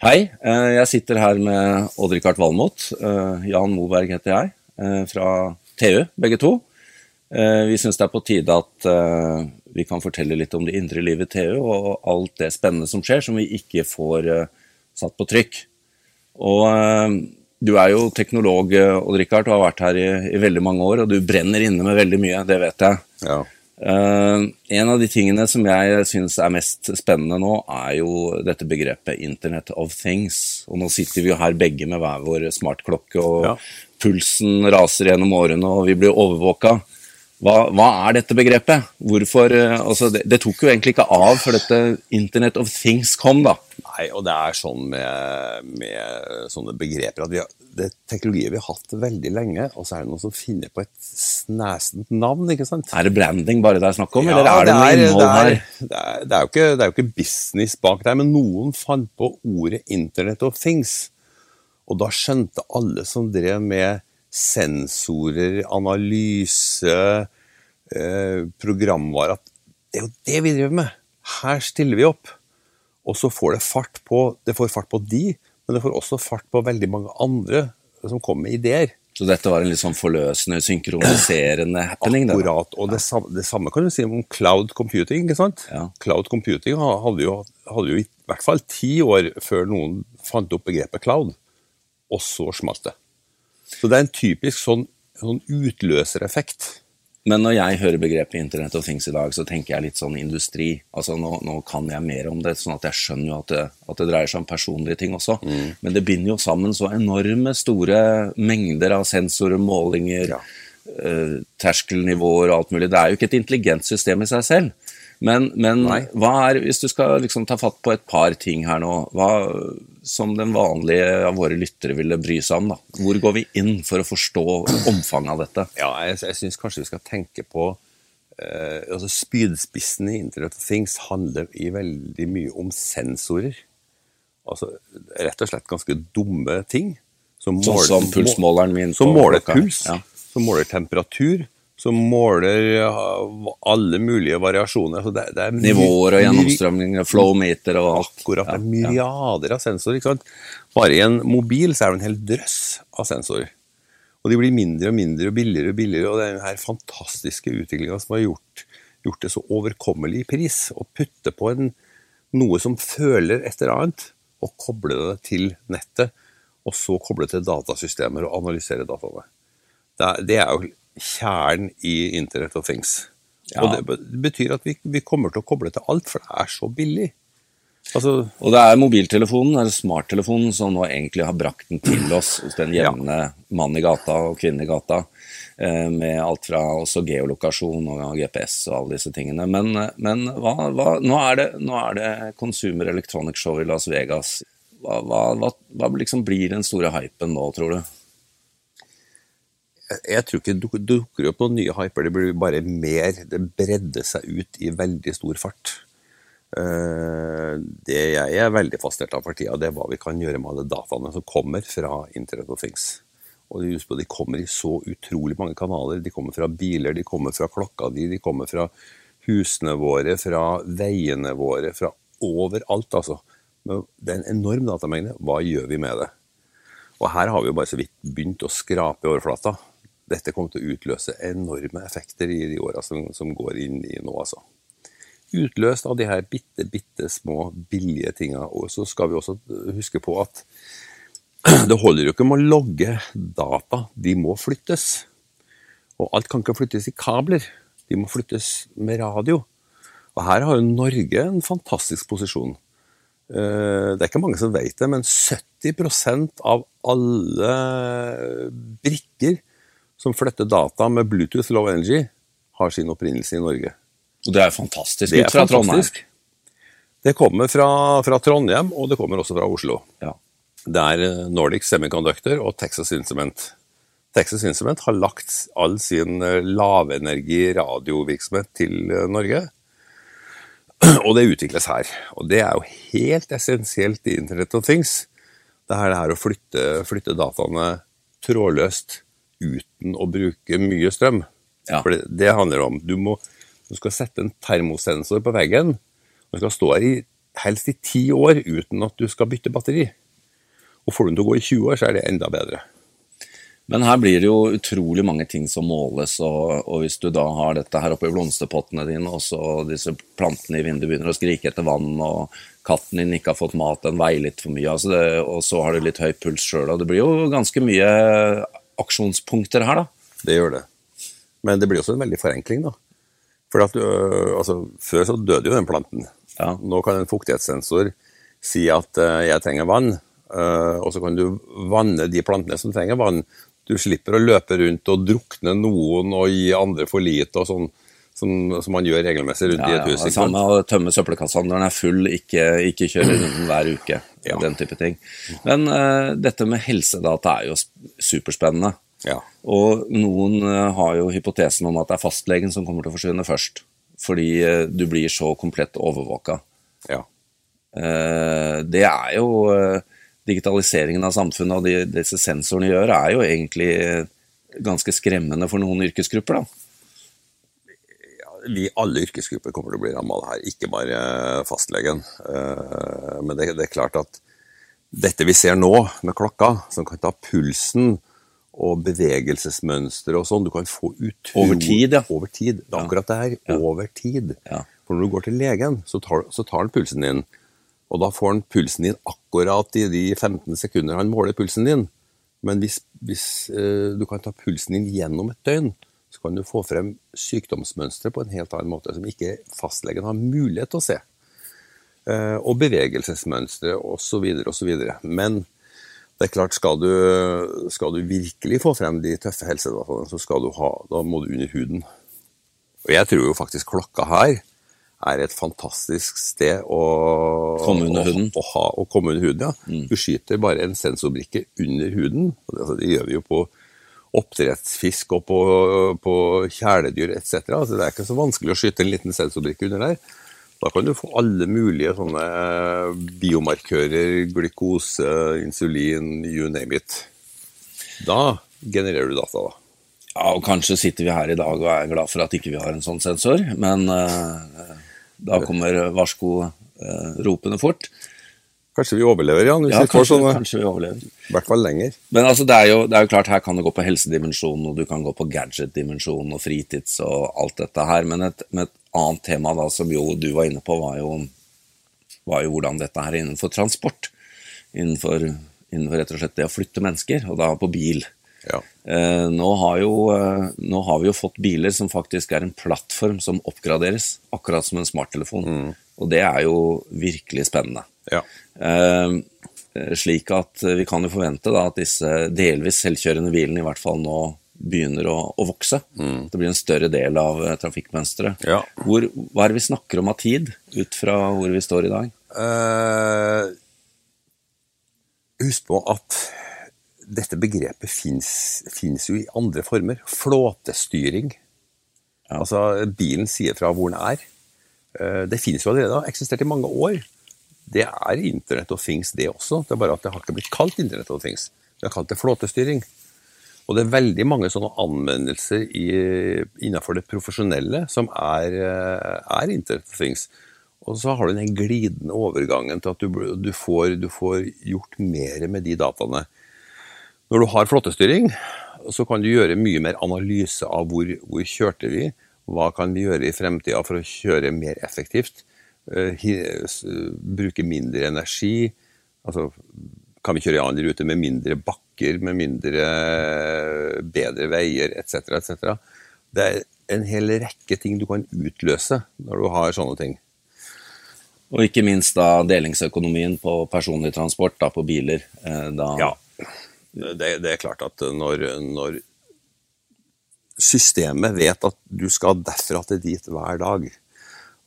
Hei, eh, jeg sitter her med Odd-Rikard Valmot. Eh, Jan Moberg heter jeg, eh, fra TU, begge to. Vi syns det er på tide at vi kan fortelle litt om det indre livet i TU, og alt det spennende som skjer, som vi ikke får satt på trykk. Og du er jo teknolog, Odd-Rikard, og har vært her i, i, veldig mange år, og du brenner inne med veldig mye, det vet jeg. Ja. Uh, en av de tingene som jeg syns er mest spennende nå, er jo dette begrepet 'Internet of Things'. Og nå sitter vi jo her begge med hver vår smartklokke, og ja. pulsen raser gjennom årene, og vi blir overvåka. Hva, hva, er dette begrepet? Hvorfor, uh, altså det, det, tok jo egentlig ikke av før dette 'Internet of Things' kom, da. Nei, og det er sånn med, med sånne begreper at vi har det er teknologier vi har hatt veldig lenge, og så er det noen som finner på et snesent navn. ikke sant? Er det branding bare det er snakk om, ja, eller er det, det noe innhold her? Det er, det, er ikke, det er, jo ikke, business bak der, men noen fant på ordet 'Internet of Things'. Og da skjønte alle som drev med sensorer, analyse, eh, programvare, at det er jo det vi driver med. Her stiller vi opp. Og så får det fart på, det får fart på de, men det får også fart på veldig mange andre som kommer med ideer. Så dette var en litt sånn forløsende, synkroniserende happening? Akkurat. Og det, samme, det samme kan du si om cloud computing. ikke sant? Ja. Cloud computing hadde jo, hadde jo, i hvert fall ti år før noen fant opp begrepet cloud, og så smalt det. Så det er en typisk sånn, sånn utløsereffekt. Men når jeg hører begrepet Internett of Things i dag, så tenker jeg litt sånn industri. Altså nå, nå kan jeg mer om det, sånn at jeg skjønner jo at det, at det dreier seg om personlige ting også. Mm. Men det binder jo sammen så enorme store mengder av sensorer, målinger, ja. eh, terskelnivåer og alt mulig. Det er jo ikke et intelligent system i seg selv. Men, men hva er, hvis du skal liksom ta fatt på et par ting her nå, hva, som den vanlige av våre lyttere ville bry seg om, da. hvor går vi inn for å forstå omfanget av dette? Ja, Jeg, jeg syns kanskje vi skal tenke på eh, altså Spydspissen i Internet of Things handler i veldig mye om sensorer. Altså rett og slett ganske dumme ting. Som måler, som pulsmåleren min? Som måler puls, ja. som måler temperatur som måler alle mulige variasjoner. Det, det Nivåer og gjennomstrømning, flowmeter og alt. Akkurat. Det er myriader av sensorer. Bare i en mobil så er det en hel drøss av sensorer. Og de blir mindre og mindre og billigere og billigere. Og det er denne fantastiske utviklinga som har gjort, gjort, det så overkommelig i pris å putte på en, noe som føler et eller annet, og koble det til nettet. Og så koble til datasystemer og analysere dataene. Det, det er jo kjernen i Internet of Things. Ja. Og det betyr at vi, vi, kommer til å koble til alt, for det er så billig. Altså, og det er mobiltelefonen, eller smarttelefonen, som nå egentlig har brakt den til oss hos den jevne ja. mann i gata og kvinne i gata. Eh, med alt fra også geolokasjon og GPS og alle disse tingene. Men, men hva, hva, nå, er det, nå, er det, Consumer Electronic Show i Las Vegas. Hva, hva liksom blir den store hypen nå, tror du? Jeg tror ikke det dukker opp noen nye hyper, det blir bare mer Det bredder seg ut i veldig stor fart. Eh, det jeg er veldig fascinert av for tida, det er hva vi kan gjøre med alle dataene som kommer fra Internet of Things. Og husk på, De kommer i så utrolig mange kanaler. De kommer fra biler, de kommer fra klokka di, de kommer fra husene våre, fra veiene våre, fra overalt, altså. Men det er en enorm datamengde. Hva gjør vi med det? Og her har vi jo bare så vidt begynt å skrape i overflata dette kommer til å utløse enorme effekter i de åra som, som, går inn i nå. altså. Utløst av de her bitte, bitte små, billige tinga. Og så skal vi også huske på at det holder jo ikke med å logge data, de må flyttes. Og alt kan ikke flyttes i kabler, de må flyttes med radio. Og her har jo Norge en fantastisk posisjon. Eh, det er ikke mange som vet det, men 70% av alle brikker som flytter data med Bluetooth Low Energy, har sin opprinnelse i Norge. Og det er fantastisk det er fra fantastisk. Det kommer fra, fra, Trondheim, og det kommer også fra Oslo. Ja. Det er eh, Nordic Semiconductor og Texas Instrument. Texas Instrument har lagt all sin eh, lavenergi radiovirksomhet til eh, Norge. Og det utvikles her. Og det er jo helt essensielt i Internet of Things. Det er det her å flytte, flytte dataene trådløst uten å bruke mye strøm. Ja. For det, det, handler om du, må, du skal sette en termosensor på veggen. Du skal stå her i helst i ti år uten at du skal bytte batteri. Og får du den til å gå i 20 år, så er det enda bedre. Men her blir det jo utrolig mange ting som måles, og, og hvis du da har dette her oppe i blomsterpottene dine, og så disse plantene i vinduet begynner å skrike etter vann, og katten din ikke har fått mat, den veier litt for mye, altså det, og så har du litt høy puls sjøl, og det blir jo ganske mye aksjonspunkter her, da. Det gjør det. Men det blir også en veldig forenkling, da. For at, øh, altså, Før så døde jo den planten. Ja. Nå kan en fuktighetssensor si at øh, jeg trenger vann, øh, og så kan du vanne de plantene som trenger vann. Du slipper å løpe rundt og drukne noen og gi andre for lite og sånn, som, som man gjør regelmessig rundt Ja, i et hus. ikke samme å tømme søppelkassa når den er full, ikke, ikke kjøre runden hver uke. Ja. Den type ting. Men uh, dette med helsedata er jo superspennende. Ja. Og noen uh, har jo hypotesen om at det er fastlegen som kommer til å forsvinne først. Fordi uh, du blir så komplett overvåka. ja. Det er jo Digitaliseringen av samfunnet og de, disse sensorene gjør, er jo egentlig ganske skremmende for noen yrkesgrupper. da. Vi alle yrkesgrupper kommer til å bli ramma av det her, ikke bare fastlegen. Eh, Men det, det er klart at dette vi ser nå med klokka, som kan ta pulsen og bevegelsesmønster og sånn, du kan få ut Over tid, ja. Over tid. Det er akkurat det her. Ja. Over tid. Ja. For når du går til legen, så tar, så tar han pulsen din. Og da får han pulsen din akkurat i de 15 sekunder han måler pulsen din. Men hvis, hvis eh, du kan ta pulsen din gjennom et døgn, så kan du få frem sykdomsmønstre på en helt annen måte som ikke fastlegen har mulighet til å se. Eh, og bevegelsesmønstre osv. osv. Men det er klart, skal du, skal du virkelig få frem de tøffe helsedataene, så skal du ha, da må du under huden. Og jeg tror jo faktisk klokka her er et fantastisk sted å Komme under huden. Å, å, ha, å komme under huden, ja. Du skyter bare en sensorbrikke under huden. og Det, altså, det gjør vi jo på oppdrettsfisk og på, på kjæledyr etc. Altså, det er ikke så vanskelig å skyte en liten sensorbrikke under der. Da kan du få alle mulige sånne biomarkører, glukose, insulin, you name it. Da genererer du data, da. Ja, og Kanskje sitter vi her i dag og er glad for at ikke vi har en sånn sensor, men uh, da kommer varsko-ropene fort. Kanskje vi overlever, Jan, hvis Ja, vi får kanskje, sånne. kanskje vi overlever. I hvert fall lenger. Men altså, det, er jo, det er jo klart, her kan det gå på helsedimensjonen, og du kan gå på gadget-dimensjonen og fritids og alt dette her. Men et, et annet tema da, som jo du var inne på, var jo, var jo hvordan dette her er innenfor transport. Innenfor, innenfor rett og slett det å flytte mennesker, og da på bil. Ja. Eh, nå, har jo, eh, nå har vi jo fått biler som faktisk er en plattform som oppgraderes, akkurat som en smarttelefon. Og det er jo virkelig spennende. Ja. Eh, slik at vi kan jo forvente da, at disse delvis selvkjørende bilene i hvert fall nå begynner å, å vokse. Det blir en større del av eh, trafikkmønsteret. Ja. Hvor, hva er det vi snakker om av tid, ut fra hvor vi står i dag? Eh, husk på at dette begrepet fins jo i andre former. Flåtestyring. Ja. Altså, bilen sier fra hvor den er. Eh, det finnes jo allerede, har eksistert i mange år. Det er Internett og things, det også. Det er bare at det har ikke blitt kalt Internett og things. Det er kalt det flåtestyring. Og det er veldig mange sånne anvendelser i, innenfor det profesjonelle som er, eh, er Internet of Things. Og så har du den glidende overgangen til at du, du, får, du får gjort mer med de dataene. Når du har flåtestyring, så kan du gjøre mye mer analyse av hvor, hvor kjørte vi, hva kan vi gjøre i fremtida for å kjøre mer effektivt, bruke mindre energi, altså kan vi kjøre i annen rute med mindre bakker, med mindre bedre veier, etc., etc. Det er en hel rekke ting du kan utløse når du har sånne ting. Og ikke minst da delingsøkonomien på personlig transport, da på biler. Eh, Da, Ja. Det, det er klart at når, når systemet vet at du skal derfra til dit hver dag,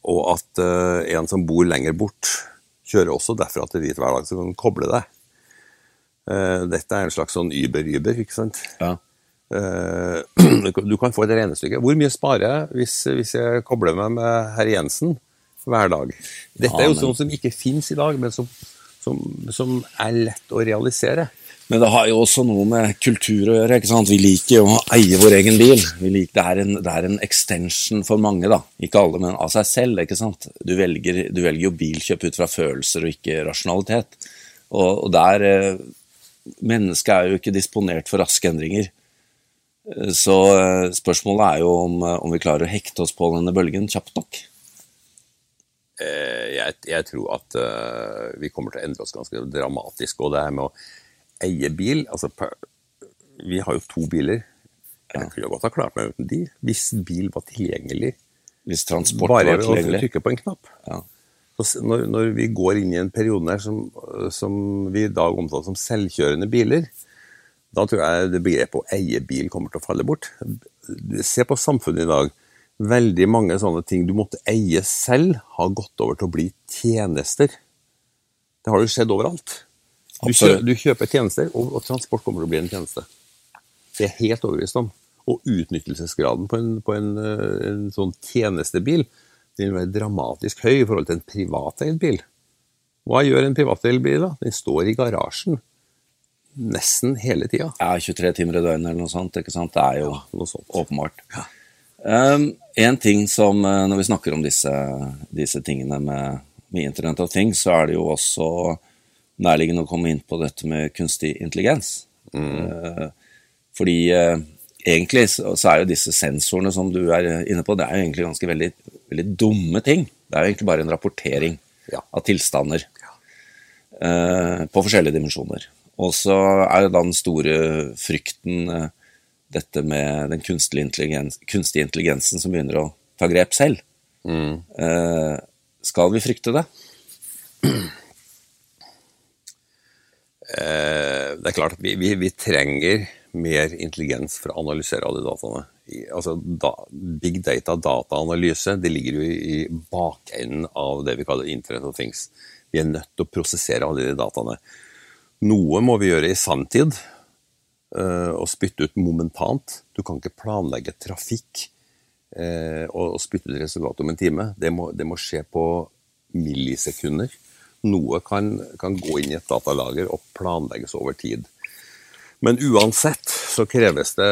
og at uh, en som bor lenger bort, kjører også derfra til dit hver dag, så kan du koble deg. Uh, dette er en slags sånn Uber-Uber, ikke sant? Ja. Uh, du kan få et regnestykke. Hvor mye sparer jeg hvis, hvis jeg kobler meg med herr Jensen hver dag? Dette er jo sånn som ikke fins i dag, men som, som, som er lett å realisere. Men det har jo også noe med kultur å gjøre. ikke sant? Vi liker jo å eie vår egen bil. Liker, det, er en, det, er en, extension for mange, da. Ikke alle, men av seg selv. ikke sant? Du velger, du velger jo bilkjøp ut fra følelser og ikke rasjonalitet. Og, og der eh, Mennesket er jo ikke disponert for raske endringer. Eh, så eh, spørsmålet er jo om, om vi klarer å hekte oss på denne bølgen kjapt nok. Jeg, jeg tror at vi kommer til å endre oss ganske dramatisk. Og det her med å eie bil altså, Vi har jo to biler. Jeg kunne godt ha klart meg uten de, hvis bil var tilgjengelig. Hvis transport var tilgjengelig. Bare ved å trykke på en knapp. Ja. Når, når, vi går inn i en periode her som, som vi i dag omtaler som selvkjørende biler, da tror jeg det begrepet å eie bil kommer til å falle bort. Se på samfunnet i dag. Veldig mange sånne ting du måtte eie selv, har gått over til å bli tjenester. Det har jo skjedd overalt. Du, kjø, du kjøper tjenester, og, og, transport kommer til å bli en tjeneste. Det er helt overbevist om. Og utnyttelsesgraden på en, på en, eh, en sånn tjenestebil vil være dramatisk høy i forhold til en privateid bil. Hva gjør en privateid bil? da? Den står i garasjen nesten hele tida. Ja, 23 timer i døgnet eller noe sånt. ikke sant? Det er jo ja, noe sånt. åpenbart. Ja. Um, en ting som, eh, Når vi snakker om disse, disse tingene med, med Internet of Things, så er det jo også nærliggende å komme inn på dette med kunstig intelligens. Mm. Fordi eh, egentlig så er jo disse sensorene som du er inne på, det er jo egentlig ganske veldig, veldig dumme ting. Det er jo egentlig bare en rapportering ja. av tilstander ja. uh, på forskjellige dimensjoner. Og så er jo da den store frykten dette med den kunstige, intelligens, kunstige, intelligensen som begynner å ta grep selv. Mm. Skal vi frykte det? Eh, det er klart vi, vi, vi, trenger mer intelligens for å analysere alle dataene. Altså, da, big data, dataanalyse, det ligger jo i, bakenden av det vi kaller Internet of Things. Vi er nødt til å prosessere alle de dataene. Noe må vi gjøre i sanntid, uh, og spytte ut momentant. Du kan ikke planlegge trafikk og, og, spytte ut resultatet om en time. Det må, det må skje på millisekunder. Noe kan, kan, gå inn i et datalager og planlegges over tid. Men uansett så kreves det,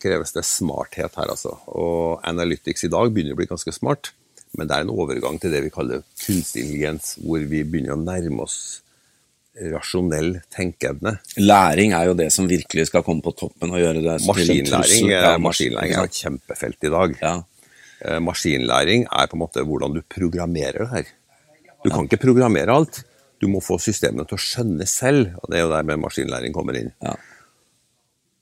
kreves det smarthet her, altså. Og Analytics i dag begynner å bli ganske smart, men det er en overgang til det vi kaller kunstig intelligens, hvor vi begynner å nærme oss rasjonell tenkeevne. Læring er jo det som virkelig skal komme på toppen og gjøre det Maskinlæring, ja, maskinlæring er et kjempefelt i dag. Ja. Eh, maskinlæring er på en måte hvordan du programmerer det her. Du kan ikke programmere alt. Du må få systemene til å skjønne selv, og det er jo der med maskinlæring kommer inn. Ja.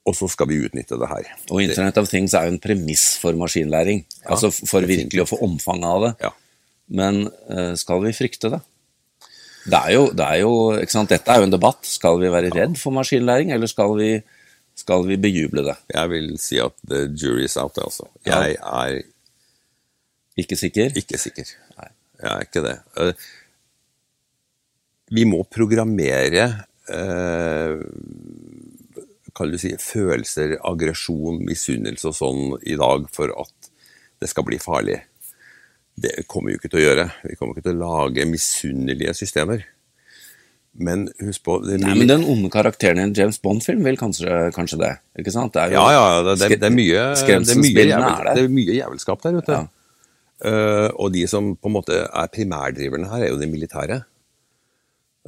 Og så skal vi utnytte det her. Og Internet of Things er jo en premiss for maskinlæring. Ja, altså for virkelig å få omfanget av det. Ja. Men uh, skal vi frykte det? Det er jo, det er jo? Dette er jo en debatt. Skal vi være redd for maskinlæring, eller skal vi, skal vi bejuble det? Jeg vil si at the jury is out, altså. Jeg er Ikke sikker? Ikke sikker. Jeg er ikke det. Eh, vi må programmere eh, kan du si, følelser, aggresjon, misunnelse og sånn i dag for at det skal bli farlig. Det kommer vi jo ikke til å gjøre. Vi kommer ikke til å lage misunnelige systemer. Men husk på Nei, men Den onde karakteren i en James Bond-film vil kanskje, kanskje, det? ikke sant? Det jo, ja, ja. Det, det, det, er mye, det, er mye jævel, det er mye jævelskap der ute. Ja. Uh, og de som på en måte er primærdriverne her, er jo de militære.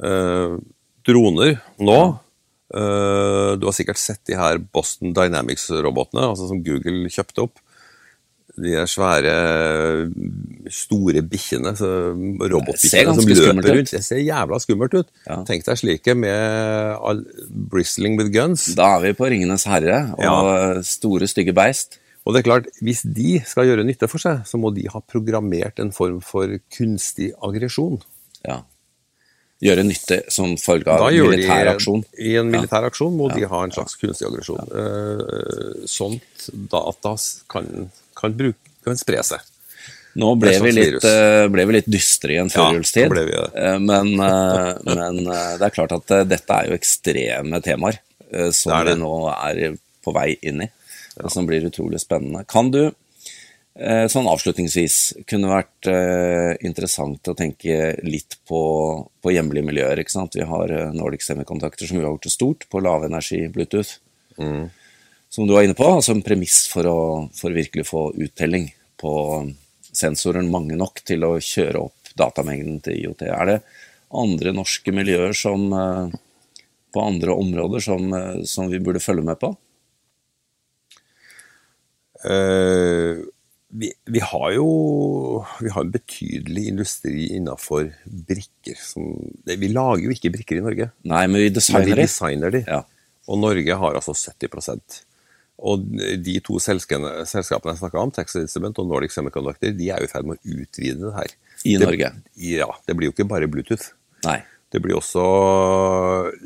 Uh, droner nå uh, Du har sikkert sett de her Boston Dynamics-robotene altså som Google kjøpte opp. De er svære, store bikkjene, robotbikkjene som løper rundt. Det ser jævla skummelt ut. Ja. Tenk deg slike med all, bristling with guns. Da er vi på Ringenes herre og ja. store, stygge beist. Og det er klart, Hvis de skal gjøre nytte for seg, så må de ha programmert en form for kunstig aggresjon. Ja. Gjøre nytte som følge av militær aksjon. I en militær aksjon må ja. de ha en slags kunstig aggresjon. Uh, sånt da at da kan, kan, bruke, kan spre seg. Nå ble vi, litt, uh, ble vi, litt, dystre i en førjulstid, ja, uh, men, men det er klart at dette er jo ekstreme temaer som vi nå er på vei inn i ja. som blir utrolig spennende. Kan du Eh, sånn avslutningsvis kunne vært eh, interessant å tenke litt på, på hjemlige miljøer. ikke sant? Vi har eh, Nordic Semikontakter, som vi har gjort det stort på lavenergi Bluetooth. Mm. Som du var inne på, altså en premiss for å for virkelig få uttelling på sensoren mange nok til å kjøre opp datamengden til IOT. Er det andre norske miljøer som på andre områder som, som vi burde følge med på? Eh, vi, vi, har jo vi har en betydelig industri innenfor brikker. Som, vi lager jo ikke brikker i Norge. Nei, men vi designer, men vi designer de. Ja. Og Norge har altså 70% Og de to selskapene, selskapene jeg snakka om, Texas Instrument og Nordic Semiconductor, de er jo i ferd med å utvide det her. I det, Norge? Ja. Det blir jo ikke bare Bluetooth. Nei. Det blir også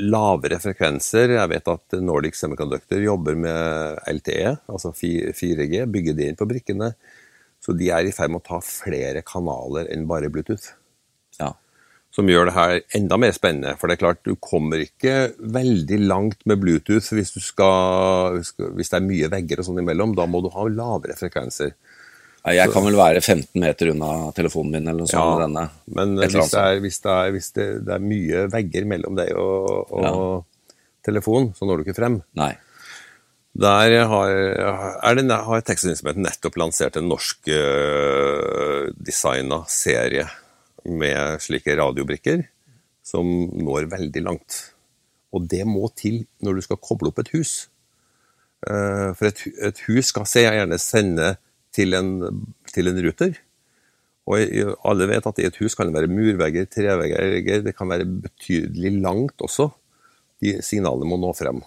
lavere frekvenser. Jeg vet at Nordic Semiconductor jobber med LTE, altså 4G, bygger det inn på brikkene. Så de er i ferd med å ta flere kanaler enn bare Bluetooth. Ja. Som gjør det her enda mer spennende. For det er klart, du kommer ikke veldig langt med Bluetooth hvis, skal, hvis det er mye vegger og sånn imellom. Da må du ha lavere frekvenser. Jeg kan vel være 15 meter unna telefonen min eller noe sånt. Ja, denne. Men hvis, det er, hvis, det er, hvis det, det er, mye vegger mellom deg og, og ja. telefonen, så når du ikke frem. Nei. Der har, er det, har Texas nettopp lansert en norsk uh, designa serie med slike radiobrikker som når veldig langt. Og det må til når du skal koble opp et hus. Uh, for et, et hus skal se, gjerne sende til en, til en ruter. Og alle vet at i et hus kan det være murvegger, trevegger, det kan være betydelig langt også. De signalene må nå frem.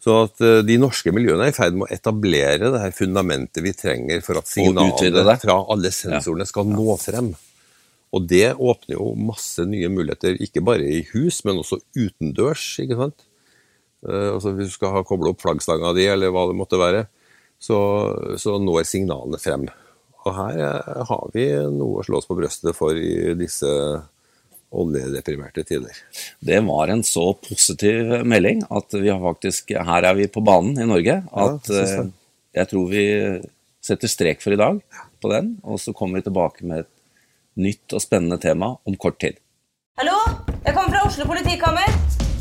Så at eh, de norske miljøene er i ferd med å etablere det her fundamentet vi trenger for at signalene fra alle sensorene skal nå frem. Og det åpner jo masse nye muligheter, ikke bare i hus, men også utendørs. ikke sant? Uh, altså Hvis du skal ha koble opp flaggstanga di, eller hva det måtte være, så, så når signalene frem. Og her eh, har vi noe å slå oss på brøstet for i disse oljedeprimerte tider. Det var en så positiv melding at vi har faktisk, her er vi på banen i Norge. At ja, jeg, eh, jeg tror vi setter strek for i dag på den, og så kommer vi tilbake med et nytt og spennende tema om kort tid. Hallo, jeg kommer fra Oslo politikammer.